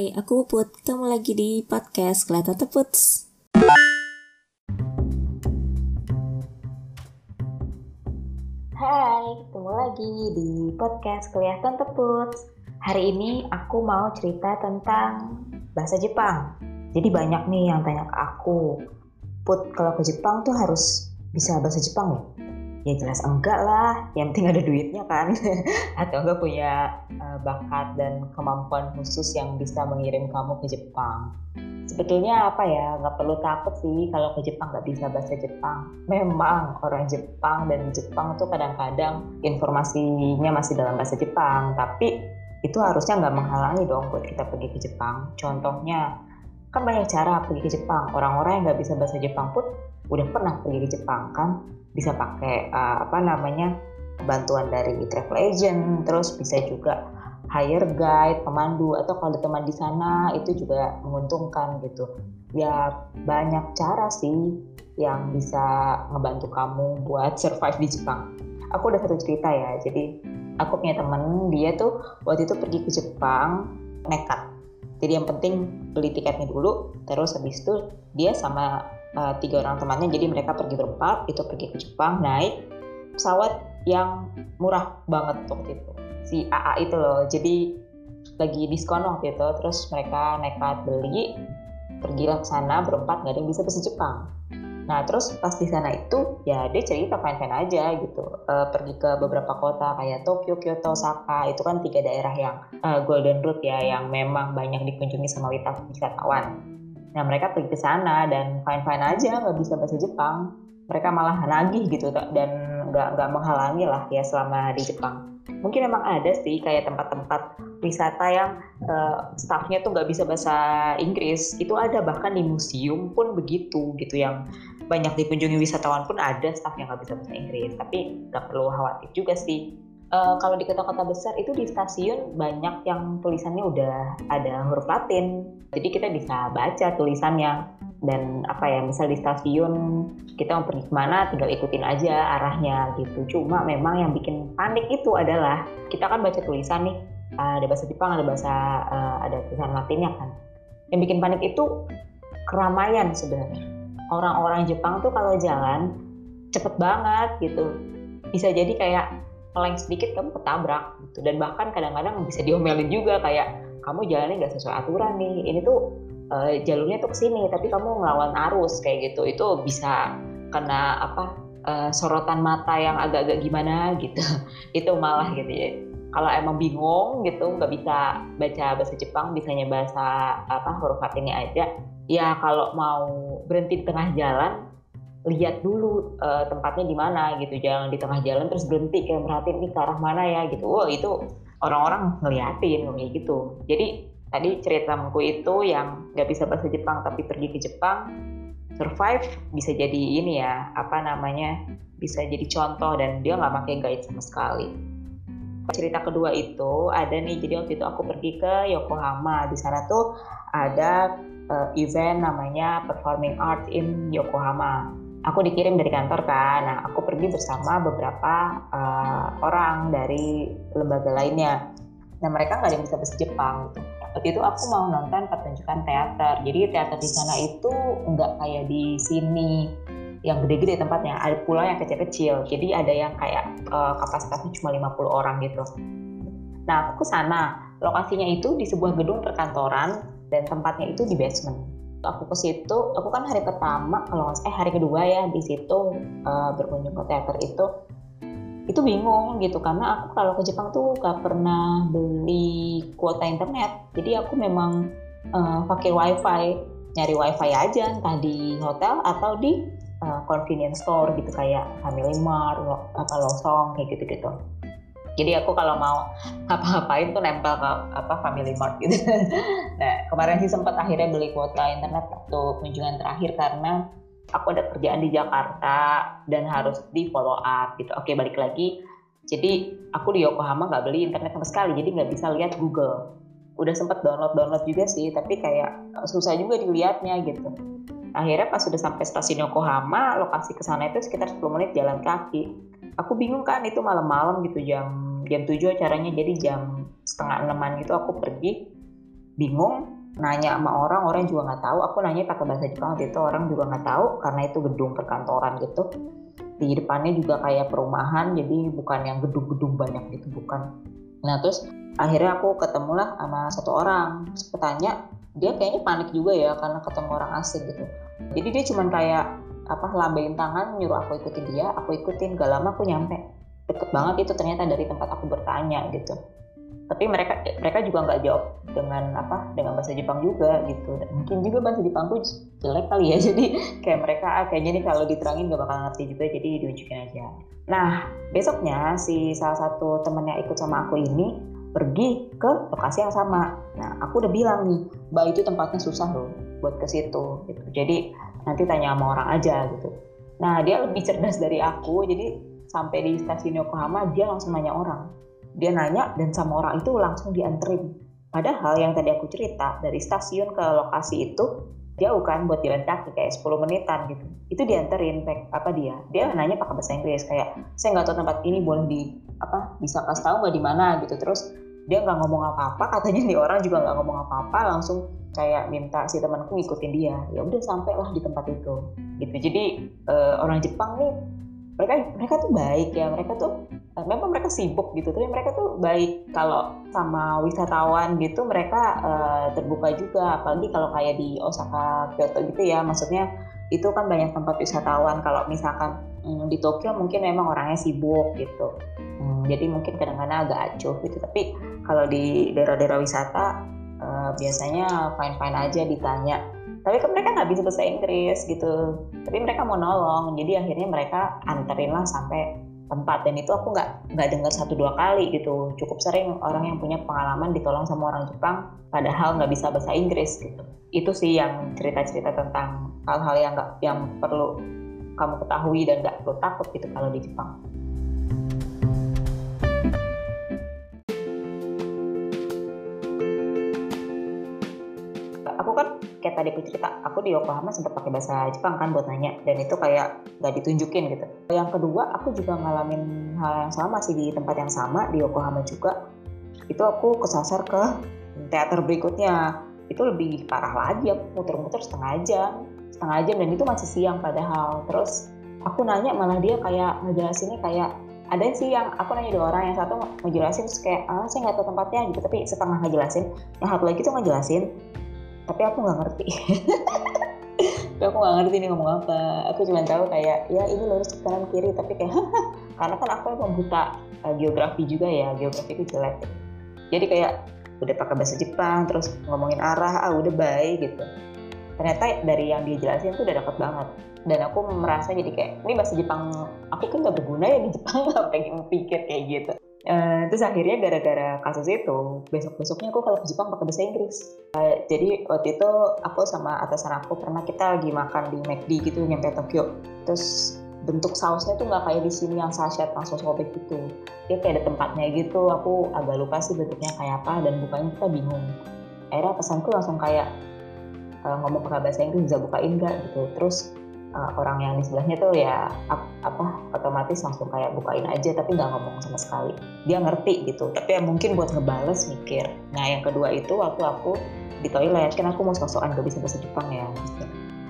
Hai, aku Put. Ketemu lagi di podcast Kelihatan Teputs. Hai, ketemu lagi di podcast Kelihatan Teputs. Hari ini aku mau cerita tentang bahasa Jepang. Jadi banyak nih yang tanya ke aku, Put, kalau ke Jepang tuh harus bisa bahasa Jepang ya? Ya jelas enggak lah. Yang penting ada duitnya kan. Atau enggak punya uh, bakat dan kemampuan khusus yang bisa mengirim kamu ke Jepang. Sebetulnya apa ya nggak perlu takut sih kalau ke Jepang nggak bisa bahasa Jepang. Memang orang Jepang dan Jepang tuh kadang-kadang informasinya masih dalam bahasa Jepang. Tapi itu harusnya nggak menghalangi dong buat kita pergi ke Jepang. Contohnya kan banyak cara pergi ke Jepang. Orang-orang yang nggak bisa bahasa Jepang pun udah pernah pergi ke Jepang kan bisa pakai uh, apa namanya bantuan dari travel agent terus bisa juga hire guide pemandu atau kalau ada teman di sana itu juga menguntungkan gitu. Ya banyak cara sih yang bisa ngebantu kamu buat survive di Jepang. Aku udah satu cerita ya jadi aku punya temen dia tuh waktu itu pergi ke Jepang nekat. Jadi yang penting beli tiketnya dulu terus habis itu dia sama uh, tiga orang temannya jadi mereka pergi berempat itu pergi ke Jepang naik pesawat yang murah banget waktu itu. Si AA itu loh jadi lagi diskon waktu itu terus mereka nekat beli pergilah ke sana berempat nggak ada yang bisa bahasa Jepang. Nah terus pas di sana itu ya dia cerita fine aja gitu. Uh, pergi ke beberapa kota kayak Tokyo Kyoto Osaka itu kan tiga daerah yang uh, Golden Route ya yang memang banyak dikunjungi sama wisatawan Nah mereka pergi ke sana dan fine fine aja nggak bisa bahasa Jepang. Mereka malah nagih gitu dan nggak nggak menghalangi lah ya selama di Jepang. Mungkin emang ada sih kayak tempat-tempat wisata yang uh, staffnya tuh nggak bisa bahasa Inggris. Itu ada bahkan di museum pun begitu gitu yang banyak dikunjungi wisatawan pun ada staff yang nggak bisa bahasa Inggris. Tapi nggak perlu khawatir juga sih uh, kalau di kota-kota besar itu di stasiun banyak yang tulisannya udah ada huruf Latin. Jadi kita bisa baca tulisannya. Dan apa ya misal di stasiun kita mau pergi ke mana tinggal ikutin aja arahnya gitu. Cuma memang yang bikin panik itu adalah kita kan baca tulisan nih. Ada bahasa Jepang ada bahasa uh, ada tulisan Latinnya kan. Yang bikin panik itu keramaian sebenarnya. Orang-orang Jepang tuh kalau jalan cepet banget gitu. Bisa jadi kayak meleng sedikit kamu ketabrak gitu. Dan bahkan kadang-kadang bisa diomelin juga kayak kamu jalannya nggak sesuai aturan nih ini tuh uh, jalurnya tuh ke sini tapi kamu ngelawan arus kayak gitu. Itu bisa kena apa uh, sorotan mata yang agak-agak gimana gitu. Itu malah gitu ya. Kalau emang bingung gitu nggak bisa baca bahasa Jepang bisanya bahasa apa huruf Latinnya aja ya kalau mau berhenti di tengah jalan lihat dulu uh, tempatnya di mana gitu jangan di tengah jalan terus berhenti kayak merhatiin ini ke arah mana ya? gitu. Wow itu orang-orang ngeliatin kayak gitu. Jadi tadi ceritaku itu yang nggak bisa bahasa Jepang tapi pergi ke Jepang survive bisa jadi ini ya apa namanya bisa jadi contoh dan dia nggak pakai guide sama sekali. Cerita kedua itu ada nih jadi waktu itu aku pergi ke Yokohama. Di sana tuh ada uh, event namanya Performing Art in Yokohama aku dikirim dari kantor kan. Nah, aku pergi bersama beberapa uh, orang dari lembaga lainnya. Nah, mereka nggak ada yang bisa bahasa Jepang. Gitu. Waktu itu aku mau nonton pertunjukan teater. Jadi teater di sana itu nggak kayak di sini yang gede-gede tempatnya. Ada pula yang kecil-kecil. Jadi ada yang kayak uh, kapasitasnya cuma 50 orang gitu. Nah, aku ke sana. Lokasinya itu di sebuah gedung perkantoran dan tempatnya itu di basement aku ke situ aku kan hari pertama kalau eh hari kedua ya di situ uh, berkunjung ke teater itu. Itu bingung gitu karena aku kalau ke Jepang tuh gak pernah beli kuota internet. Jadi aku memang uh, pakai wifi nyari wifi aja entah di hotel atau di uh, convenience store gitu kayak Family Mart atau Losong kayak gitu gitu jadi aku kalau mau ngapa-ngapain tuh nempel ke apa Family Mart gitu. Nah kemarin sih sempat akhirnya beli kuota internet waktu kunjungan terakhir karena aku ada kerjaan di Jakarta dan harus di follow up gitu. Oke balik lagi. Jadi aku di Yokohama nggak beli internet sama sekali jadi nggak bisa lihat Google. Udah sempat download download juga sih tapi kayak susah juga dilihatnya gitu. Akhirnya pas sudah sampai stasiun Yokohama lokasi ke sana itu sekitar 10 menit jalan kaki aku bingung kan itu malam-malam gitu jam jam 7 acaranya jadi jam setengah enaman gitu aku pergi. Bingung nanya sama orang orang juga nggak tahu. Aku nanya pakai bahasa Jepang waktu itu orang juga nggak tahu karena itu gedung perkantoran gitu. Di depannya juga kayak perumahan jadi bukan yang gedung-gedung banyak gitu bukan. Nah terus akhirnya aku ketemu lah sama satu orang. Terus dia kayaknya panik juga ya karena ketemu orang asing gitu. Jadi dia cuman kayak apa lambain tangan nyuruh aku ikutin dia aku ikutin gak lama aku nyampe. Deket banget itu ternyata dari tempat aku bertanya gitu. Tapi mereka mereka juga nggak jawab dengan apa dengan bahasa Jepang juga gitu. Mungkin juga bahasa Jepangku jelek kali ya jadi kayak mereka ah, kayaknya nih kalau diterangin gak bakal ngerti juga jadi ditunjukin aja. Nah besoknya si salah satu temennya ikut sama aku ini pergi ke lokasi yang sama. Nah aku udah bilang nih mbak itu tempatnya susah loh buat ke situ gitu. Jadi nanti tanya sama orang aja gitu. Nah dia lebih cerdas dari aku jadi sampai di stasiun Yokohama dia langsung nanya orang. Dia nanya dan sama orang itu langsung dianterin. Padahal yang tadi aku cerita dari stasiun ke lokasi itu jauh kan buat jalan kaki kayak 10 menitan gitu. Itu dianterin apa dia? Dia nanya pakai bahasa Inggris kayak saya nggak tahu tempat ini boleh di apa bisa kasih tahu nggak di mana? Gitu. Terus dia nggak ngomong apa-apa katanya nih orang juga nggak ngomong apa-apa langsung kayak minta si temanku ngikutin dia. Ya udah sampailah di tempat itu. Gitu. Jadi uh, orang Jepang nih mereka mereka tuh baik ya. Mereka tuh eh, memang mereka sibuk gitu tapi mereka tuh baik. Kalau sama wisatawan gitu mereka uh, terbuka juga. Apalagi kalau kayak di Osaka Kyoto gitu ya. Maksudnya itu kan banyak tempat wisatawan. Kalau misalkan hmm, di Tokyo mungkin memang orangnya sibuk gitu. Hmm, jadi mungkin kadang-kadang agak acuh gitu. Tapi kalau di daerah-daerah wisata uh, biasanya fine-fine aja ditanya. Tapi kan mereka nggak bisa bahasa Inggris gitu. Tapi mereka mau nolong. Jadi akhirnya mereka anterin lah sampai tempat. Dan itu aku nggak nggak dengar satu dua kali gitu. Cukup sering orang yang punya pengalaman ditolong sama orang Jepang padahal nggak bisa bahasa Inggris gitu. Itu sih yang cerita-cerita tentang hal-hal yang nggak yang perlu kamu ketahui dan nggak perlu takut gitu kalau di Jepang. Kan kayak tadi aku cerita aku di Yokohama sempat pakai bahasa Jepang kan buat nanya dan itu kayak nggak ditunjukin gitu. Yang kedua aku juga ngalamin hal yang sama sih di tempat yang sama di Yokohama juga. Itu aku kesasar ke teater berikutnya. Itu lebih parah lagi aku muter-muter setengah jam. Setengah jam dan itu masih siang padahal. Terus aku nanya malah dia kayak ngejelasinnya kayak ada sih yang aku nanya dua orang yang satu ngejelasin terus kayak ah saya nggak tahu tempatnya gitu. Tapi setengah ngejelasin yang satu lagi tuh ngejelasin tapi aku nggak ngerti. Tapi aku nggak ngerti nih ngomong apa. Aku cuma tahu kayak ya ini lurus ke kanan kiri tapi kayak karena kan aku emang buta uh, geografi juga ya geografi itu jelek. Jadi kayak udah pakai bahasa Jepang terus ngomongin arah ah udah baik gitu. Ternyata dari yang dia jelasin tuh udah dapet banget. Dan aku merasa jadi kayak ini bahasa Jepang aku kan nggak berguna ya di Jepang nggak pengen pikir kayak gitu Uh, terus akhirnya gara-gara kasus itu besok-besoknya aku kalau ke Jepang pakai bahasa Inggris. Uh, jadi waktu itu aku sama atasan aku pernah kita lagi makan di McD gitu nyampe Tokyo. Terus bentuk sausnya tuh nggak kayak di sini yang sachet langsung sobek gitu. Dia kayak ada tempatnya gitu aku agak lupa sih bentuknya kayak apa dan bukanya kita bingung. Akhirnya pesanku langsung kayak uh, ngomong pakai bahasa Inggris bisa bukain nggak? gitu. Terus uh, orang yang di sebelahnya tuh ya ap, apa otomatis langsung kayak bukain aja tapi nggak ngomong sama sekali. Dia ngerti gitu. Tapi ya mungkin buat ngebales mikir. Nah yang kedua itu waktu aku di toilet. Kan aku mau sok-sokan gak bisa bahasa Jepang ya.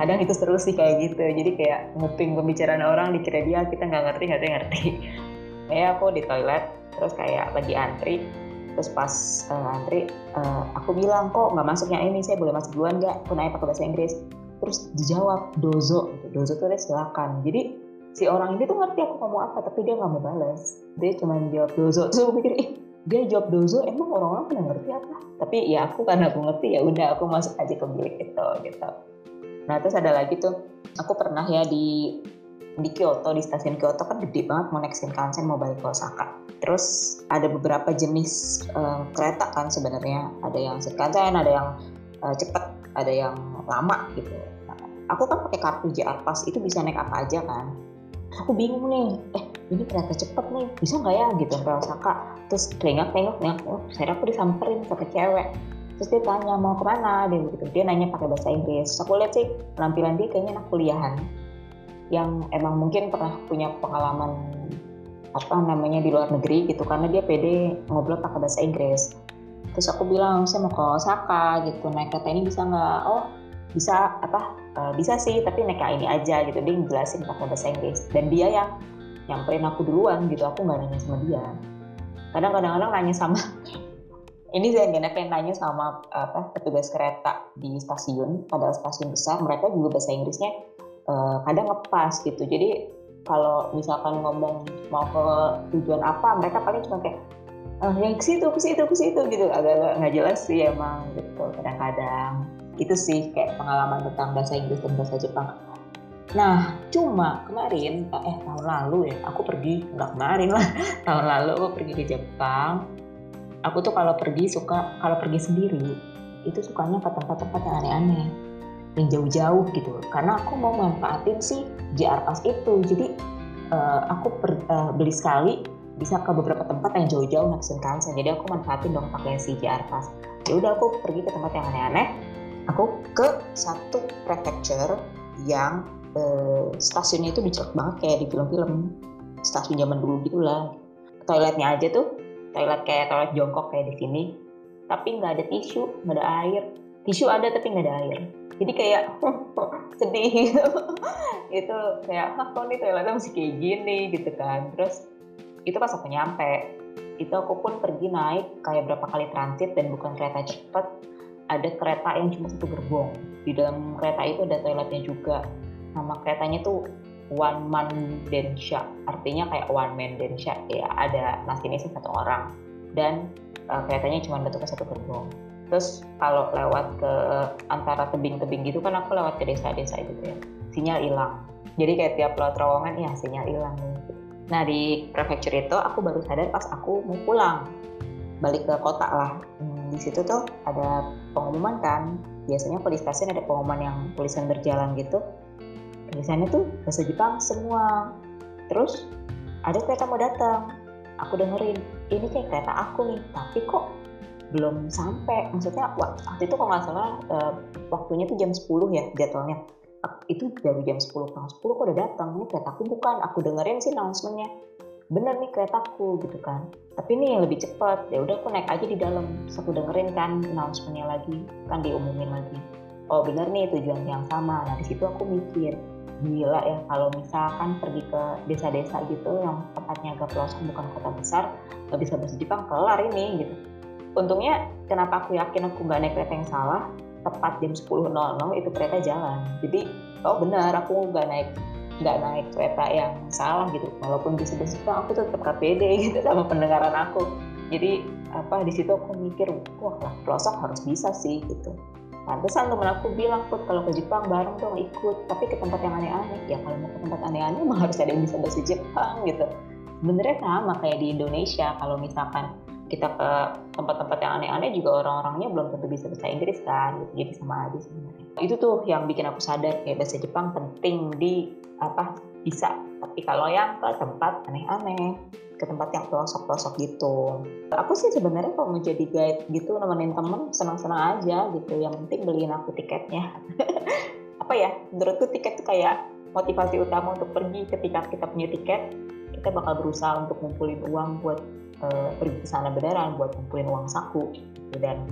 Kadang itu seru sih kayak gitu. Jadi kayak nguping pembicaraan orang dikira dia kita nggak ngerti ngerti ngerti. Kayak aku di toilet terus kayak lagi antri. Terus pas uh, antri uh, aku bilang kok nggak masuknya ini? Saya boleh masuk duluan nggak? Aku pakai bahasa Inggris terus dijawab dozo. Gitu. dozo tuh silakan. Jadi si orang ini tuh ngerti aku ngomong apa tapi dia nggak mau balas dia cuma jawab dozo. Terus aku pikir ih dia jawab dozo. Emang orang-orang pada ngerti apa? Tapi ya aku karena aku ngerti ya udah aku masuk aja ke bilik itu gitu. Nah terus ada lagi tuh aku pernah ya di di Kyoto di stasiun Kyoto kan gede banget mau naik Shinkansen mau balik ke Osaka. Terus ada beberapa jenis uh, kereta kan sebenarnya. Ada yang Shinkansen ada yang uh, cepet ada yang lama gitu. Aku kan pakai kartu JR Pass itu bisa naik apa aja kan. Aku bingung nih eh ini kereta cepet nih bisa nggak ya? Gitu Osaka. Terus tengok tengok tengok oh, saya aku disamperin sampai cewek. Terus dia tanya mau ke mana? Dia gitu. Dia nanya pakai bahasa Inggris. Terus aku lihat sih penampilan dia kayaknya anak kuliahan. Yang emang mungkin pernah punya pengalaman apa namanya di luar negeri gitu karena dia pede ngobrol pakai bahasa Inggris terus aku bilang saya mau ke Osaka gitu. Naik kereta ini bisa nggak? Oh bisa. Apa? Uh, bisa sih tapi naik ini aja gitu. Dia ngejelasin pakai bahasa Inggris. Dan dia yang nyamperin aku duluan gitu. Aku nggak nanya sama dia. Kadang kadang-kadang nanya sama ini saya nggak pengen nanya sama apa petugas kereta di stasiun. Pada stasiun besar mereka juga bahasa Inggrisnya uh, kadang ngepas gitu. Jadi kalau misalkan ngomong mau ke tujuan apa mereka paling cuma kayak uh, yang ke situ ke situ ke situ gitu. Agak-agak nggak jelas sih emang gitu kadang-kadang. Itu sih kayak pengalaman tentang bahasa Inggris dan bahasa Jepang. Nah cuma kemarin eh tahun lalu ya aku pergi nggak kemarin lah tahun lalu aku pergi ke Jepang. Aku tuh kalau pergi suka kalau pergi sendiri itu sukanya ke tempat-tempat yang aneh-aneh yang jauh-jauh gitu. Karena aku mau manfaatin sih JR Pass itu. Jadi uh, aku per, uh, beli sekali bisa ke beberapa tempat yang jauh-jauh naik Shinkansen jadi aku manfaatin dong pakai si JR Pass ya udah aku pergi ke tempat yang aneh-aneh. Aku ke satu prefecture yang eh, stasiunnya itu dijelek banget kayak di film-film. Stasiun zaman dulu gitu lah toiletnya aja tuh toilet kayak toilet jongkok kayak di sini. Tapi nggak ada tisu nggak ada air. Tisu ada tapi nggak ada air. Jadi kayak sedih. Gitu itu kayak kok nih toiletnya masih kayak gini? Gitu kan. Terus itu pas aku nyampe. Itu aku pun pergi naik kayak berapa kali transit dan bukan kereta cepat ada kereta yang cuma satu gerbong. Di dalam kereta itu ada toiletnya juga. Nama keretanya tuh one man densha. Artinya kayak one man densha. Ya ada masinisnya satu orang. Dan uh, keretanya cuma bentuknya satu gerbong. Terus kalau lewat ke antara tebing-tebing gitu kan aku lewat ke desa-desa gitu ya. Sinyal hilang. Jadi kayak tiap lewat terowongan ya sinyal hilang Nah di prefecture itu aku baru sadar pas aku mau pulang balik ke kota lah. Hmm, di situ tuh ada pengumuman kan. Biasanya kalau stasiun ada pengumuman yang tulisan berjalan gitu. Tulisannya tuh bahasa Jepang semua. Terus ada kereta mau datang. Aku dengerin, ini kayak kereta aku nih, tapi kok belum sampai. Maksudnya waktu itu kalau nggak salah uh, waktunya tuh jam 10 ya jadwalnya itu dari jam 10 kurang 10 kok udah datang. Ini keretaku bukan aku dengerin sih announcementnya. Bener nih keretaku gitu kan. Tapi ini yang lebih cepat ya udah aku naik aja di dalam. Terus aku dengerin kan announcementnya lagi kan diumumin lagi. Oh bener nih tujuan yang sama. Nah di situ aku mikir gila ya kalau misalkan pergi ke desa-desa gitu yang tempatnya agak pelosok bukan kota besar nggak bisa bahasa Jepang kelar ini gitu. Untungnya kenapa aku yakin aku nggak naik kereta yang salah tepat jam 10.00 itu kereta jalan. Jadi oh benar aku nggak naik nggak naik kereta yang salah gitu. Walaupun di situ aku tetap KPD gitu sama pendengaran aku. Jadi apa di situ aku mikir wah lah pelosok harus bisa sih gitu. Pantesan temen aku bilang put kalau ke Jepang bareng dong ikut. Tapi ke tempat yang aneh-aneh. Ya kalau mau ke tempat aneh-aneh emang harus ada yang bisa bahasa Jepang gitu. Sebenarnya sama kayak di Indonesia kalau misalkan kita ke tempat-tempat yang aneh-aneh juga orang-orangnya belum tentu bisa bahasa Inggris kan gitu. jadi sama aja sebenarnya. Itu tuh yang bikin aku sadar kayak bahasa Jepang penting di apa bisa. Tapi kalau yang ke tempat aneh-aneh ke tempat yang pelosok-pelosok gitu. Aku sih sebenarnya kalau mau jadi guide gitu nemenin temen senang-senang aja gitu. Yang penting beliin aku tiketnya. Apa ya menurutku tiket tuh kayak motivasi utama untuk pergi. Ketika kita punya tiket kita bakal berusaha untuk ngumpulin uang buat uh, pergi ke sana beneran buat kumpulin uang saku gitu, dan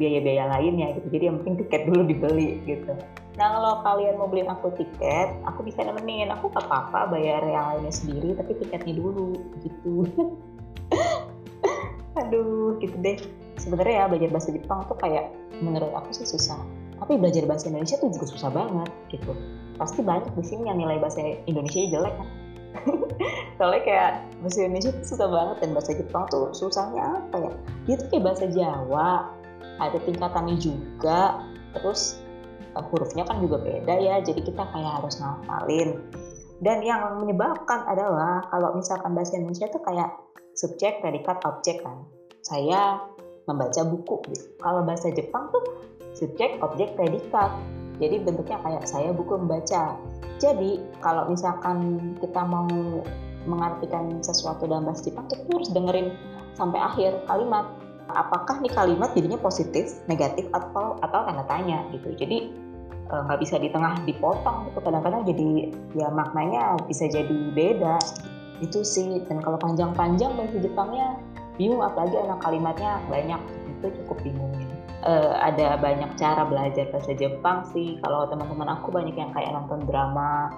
biaya-biaya lainnya gitu. Jadi yang penting tiket dulu dibeli gitu. Nah kalau kalian mau beliin aku tiket, aku bisa nemenin. Aku gak apa-apa bayar yang lainnya sendiri, tapi tiketnya dulu gitu. Aduh, gitu deh. Sebenarnya ya belajar bahasa Jepang tuh kayak menurut aku sih susah. Tapi belajar bahasa Indonesia tuh juga susah banget gitu. Pasti banyak di sini yang nilai bahasa Indonesia jelek kan soalnya kayak bahasa Indonesia tuh susah banget dan bahasa Jepang tuh susahnya apa ya? Dia tuh kayak bahasa Jawa ada tingkatannya juga terus uh, hurufnya kan juga beda ya jadi kita kayak harus ngapalin. Dan yang menyebabkan adalah kalau misalkan bahasa Indonesia tuh kayak subjek, predikat, objek kan. Saya membaca buku gitu. kalau bahasa Jepang tuh subjek, objek, predikat jadi bentuknya kayak saya buku membaca jadi kalau misalkan kita mau mengartikan sesuatu dalam bahasa Jepang, kita harus dengerin sampai akhir kalimat. Apakah nih kalimat jadinya positif, negatif, atau atau tanda tanya gitu. Jadi eh, nggak bisa di tengah dipotong gitu. Kadang-kadang jadi ya maknanya bisa jadi beda. Itu sih. Dan kalau panjang-panjang bahasa Jepangnya bingung apalagi anak kalimatnya banyak itu cukup bingungin uh, ada banyak cara belajar bahasa Jepang sih. Kalau teman-teman aku banyak yang kayak nonton drama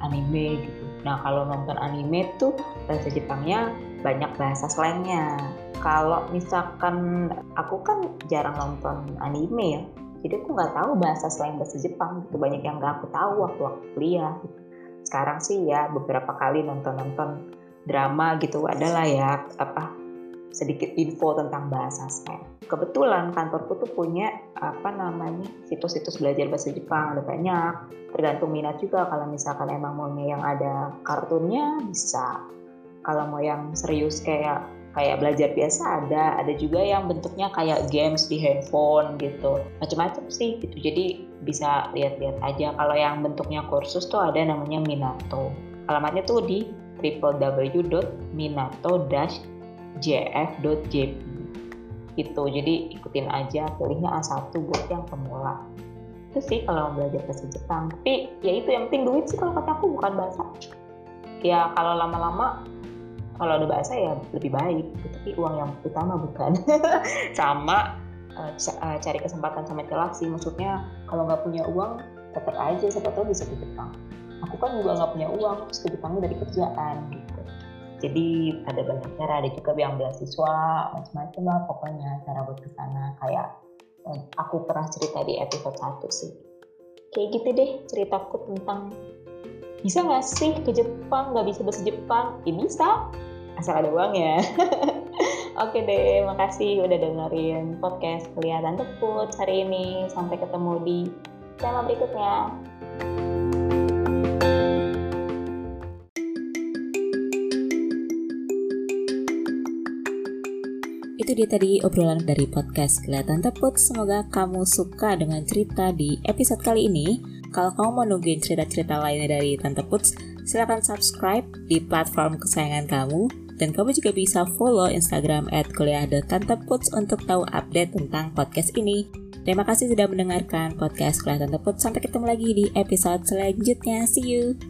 anime gitu. Nah kalau nonton anime tuh bahasa Jepangnya banyak bahasa slangnya. Kalau misalkan aku kan jarang nonton anime ya. Jadi aku nggak tahu bahasa slang bahasa Jepang gitu. Banyak yang nggak aku tahu waktu aku kuliah gitu. sekarang sih ya beberapa kali nonton-nonton drama gitu adalah ya apa sedikit info tentang bahasa slang. Kebetulan kantorku tuh punya apa namanya situs-situs belajar bahasa Jepang ada banyak. Tergantung minat juga kalau misalkan emang maunya yang ada kartunnya bisa. Kalau mau yang serius kayak kayak belajar biasa ada, ada juga yang bentuknya kayak games di handphone gitu. Macam-macam sih gitu. Jadi bisa lihat-lihat aja. Kalau yang bentuknya kursus tuh ada namanya Minato. Alamatnya tuh di www.minato-jf.jp gitu jadi ikutin aja pilihnya A1 buat yang pemula. Itu sih kalau belajar bahasa Jepang. Tapi ya itu yang penting duit sih kalau kata aku bukan bahasa. Ya kalau lama-lama kalau ada bahasa ya lebih baik. Tapi uang yang utama bukan. Sama uh, cari kesempatan sama celah sih. Maksudnya kalau nggak punya uang tetap aja siapa tahu bisa ke Jepang. Aku kan juga nggak punya uang terus ke Jepangnya dari kerjaan gitu jadi ada banyak cara ada juga yang beasiswa macam-macam lah pokoknya cara buat ke sana kayak eh, aku pernah cerita di episode 1 sih. Kayak gitu deh ceritaku tentang bisa nggak sih ke Jepang? Nggak bisa bahasa Jepang? Ya bisa asal ada uang ya Oke deh, makasih udah dengerin podcast Kelihatan Teput hari ini. Sampai ketemu di tema berikutnya. Itu dia tadi obrolan dari podcast Kelihatan Teput. Semoga kamu suka dengan cerita di episode kali ini. Kalau kamu mau nungguin cerita-cerita lainnya dari Tante Puts, silahkan subscribe di platform kesayangan kamu. Dan kamu juga bisa follow Instagram at kuliah.tanteputs untuk tahu update tentang podcast ini. Terima kasih sudah mendengarkan podcast Kelihatan Teput. Sampai ketemu lagi di episode selanjutnya. See you!